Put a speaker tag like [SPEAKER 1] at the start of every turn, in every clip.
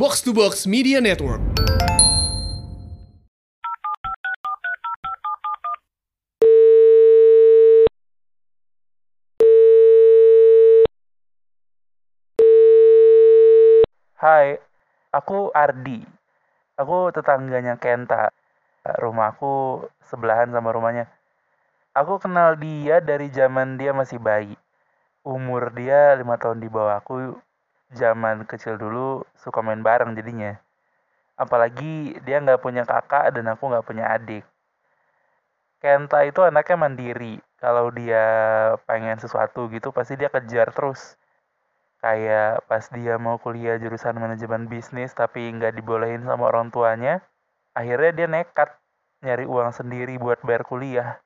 [SPEAKER 1] Box to Box Media Network.
[SPEAKER 2] Hai, aku Ardi. Aku tetangganya Kenta. Rumahku sebelahan sama rumahnya. Aku kenal dia dari zaman dia masih bayi. Umur dia lima tahun di bawah aku. Zaman kecil dulu suka main bareng jadinya. Apalagi dia nggak punya kakak dan aku nggak punya adik. Kenta itu anaknya mandiri. Kalau dia pengen sesuatu gitu pasti dia kejar terus kayak pas dia mau kuliah jurusan manajemen bisnis tapi nggak dibolehin sama orang tuanya akhirnya dia nekat nyari uang sendiri buat bayar kuliah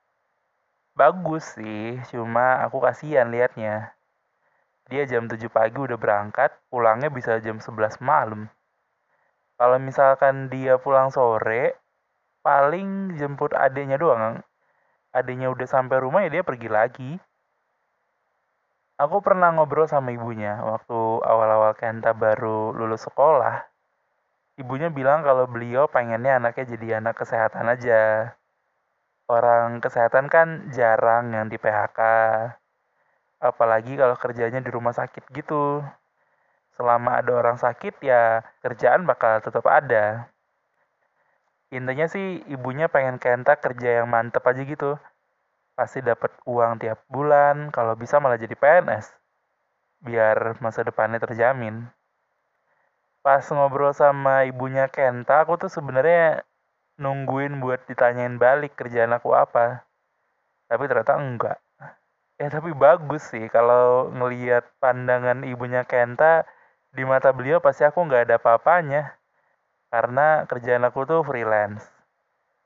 [SPEAKER 2] bagus sih cuma aku kasihan liatnya dia jam 7 pagi udah berangkat pulangnya bisa jam 11 malam kalau misalkan dia pulang sore paling jemput adiknya doang adiknya udah sampai rumah ya dia pergi lagi Aku pernah ngobrol sama ibunya waktu awal-awal Kenta baru lulus sekolah. Ibunya bilang kalau beliau pengennya anaknya jadi anak kesehatan aja. Orang kesehatan kan jarang yang di PHK. Apalagi kalau kerjanya di rumah sakit gitu. Selama ada orang sakit ya kerjaan bakal tetap ada. Intinya sih ibunya pengen Kenta kerja yang mantep aja gitu pasti dapat uang tiap bulan, kalau bisa malah jadi PNS. Biar masa depannya terjamin. Pas ngobrol sama ibunya Kenta, aku tuh sebenarnya nungguin buat ditanyain balik kerjaan aku apa. Tapi ternyata enggak. Ya tapi bagus sih kalau ngelihat pandangan ibunya Kenta di mata beliau pasti aku nggak ada apa-apanya. Karena kerjaan aku tuh freelance.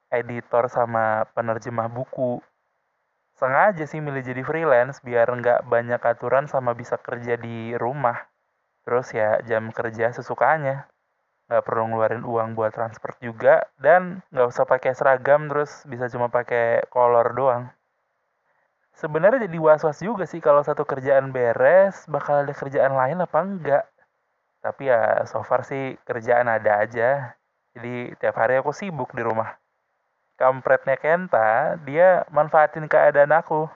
[SPEAKER 2] Editor sama penerjemah buku sengaja sih milih jadi freelance biar nggak banyak aturan sama bisa kerja di rumah. Terus ya jam kerja sesukanya. Nggak perlu ngeluarin uang buat transport juga dan nggak usah pakai seragam terus bisa cuma pakai kolor doang. Sebenarnya jadi was-was juga sih kalau satu kerjaan beres bakal ada kerjaan lain apa enggak. Tapi ya so far sih kerjaan ada aja. Jadi tiap hari aku sibuk di rumah kampretnya Kenta, dia manfaatin keadaan aku.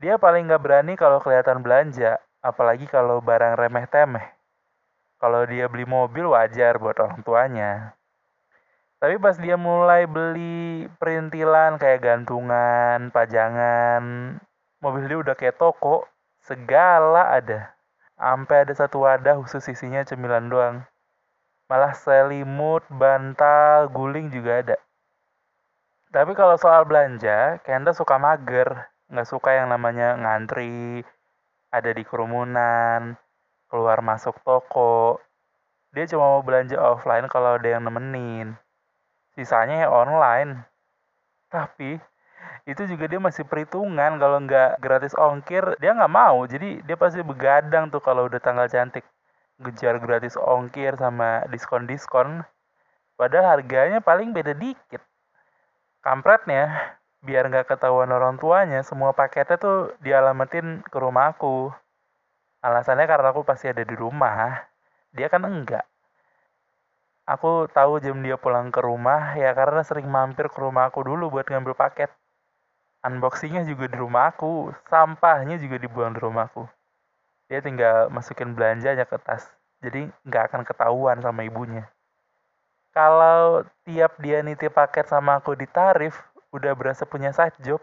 [SPEAKER 2] Dia paling gak berani kalau kelihatan belanja, apalagi kalau barang remeh-temeh. Kalau dia beli mobil wajar buat orang tuanya. Tapi pas dia mulai beli perintilan kayak gantungan, pajangan, mobil dia udah kayak toko, segala ada. Sampai ada satu wadah khusus isinya cemilan doang. Malah selimut, bantal, guling juga ada. Tapi kalau soal belanja, Kenta suka mager. Nggak suka yang namanya ngantri, ada di kerumunan, keluar masuk toko. Dia cuma mau belanja offline kalau ada yang nemenin. Sisanya ya online. Tapi itu juga dia masih perhitungan kalau nggak gratis ongkir dia nggak mau. Jadi dia pasti begadang tuh kalau udah tanggal cantik. Ngejar gratis ongkir sama diskon diskon padahal harganya paling beda dikit. Kampretnya biar nggak ketahuan orang tuanya semua paketnya tuh dialamatin ke rumah aku. Alasannya karena aku pasti ada di rumah. Dia kan enggak aku tahu jam dia pulang ke rumah ya karena sering mampir ke rumah aku dulu buat ngambil paket. Unboxingnya juga di rumah aku sampahnya juga dibuang di rumahku dia tinggal masukin belanjanya ke tas jadi nggak akan ketahuan sama ibunya. Kalau tiap dia nitip paket sama aku di tarif udah berasa punya side job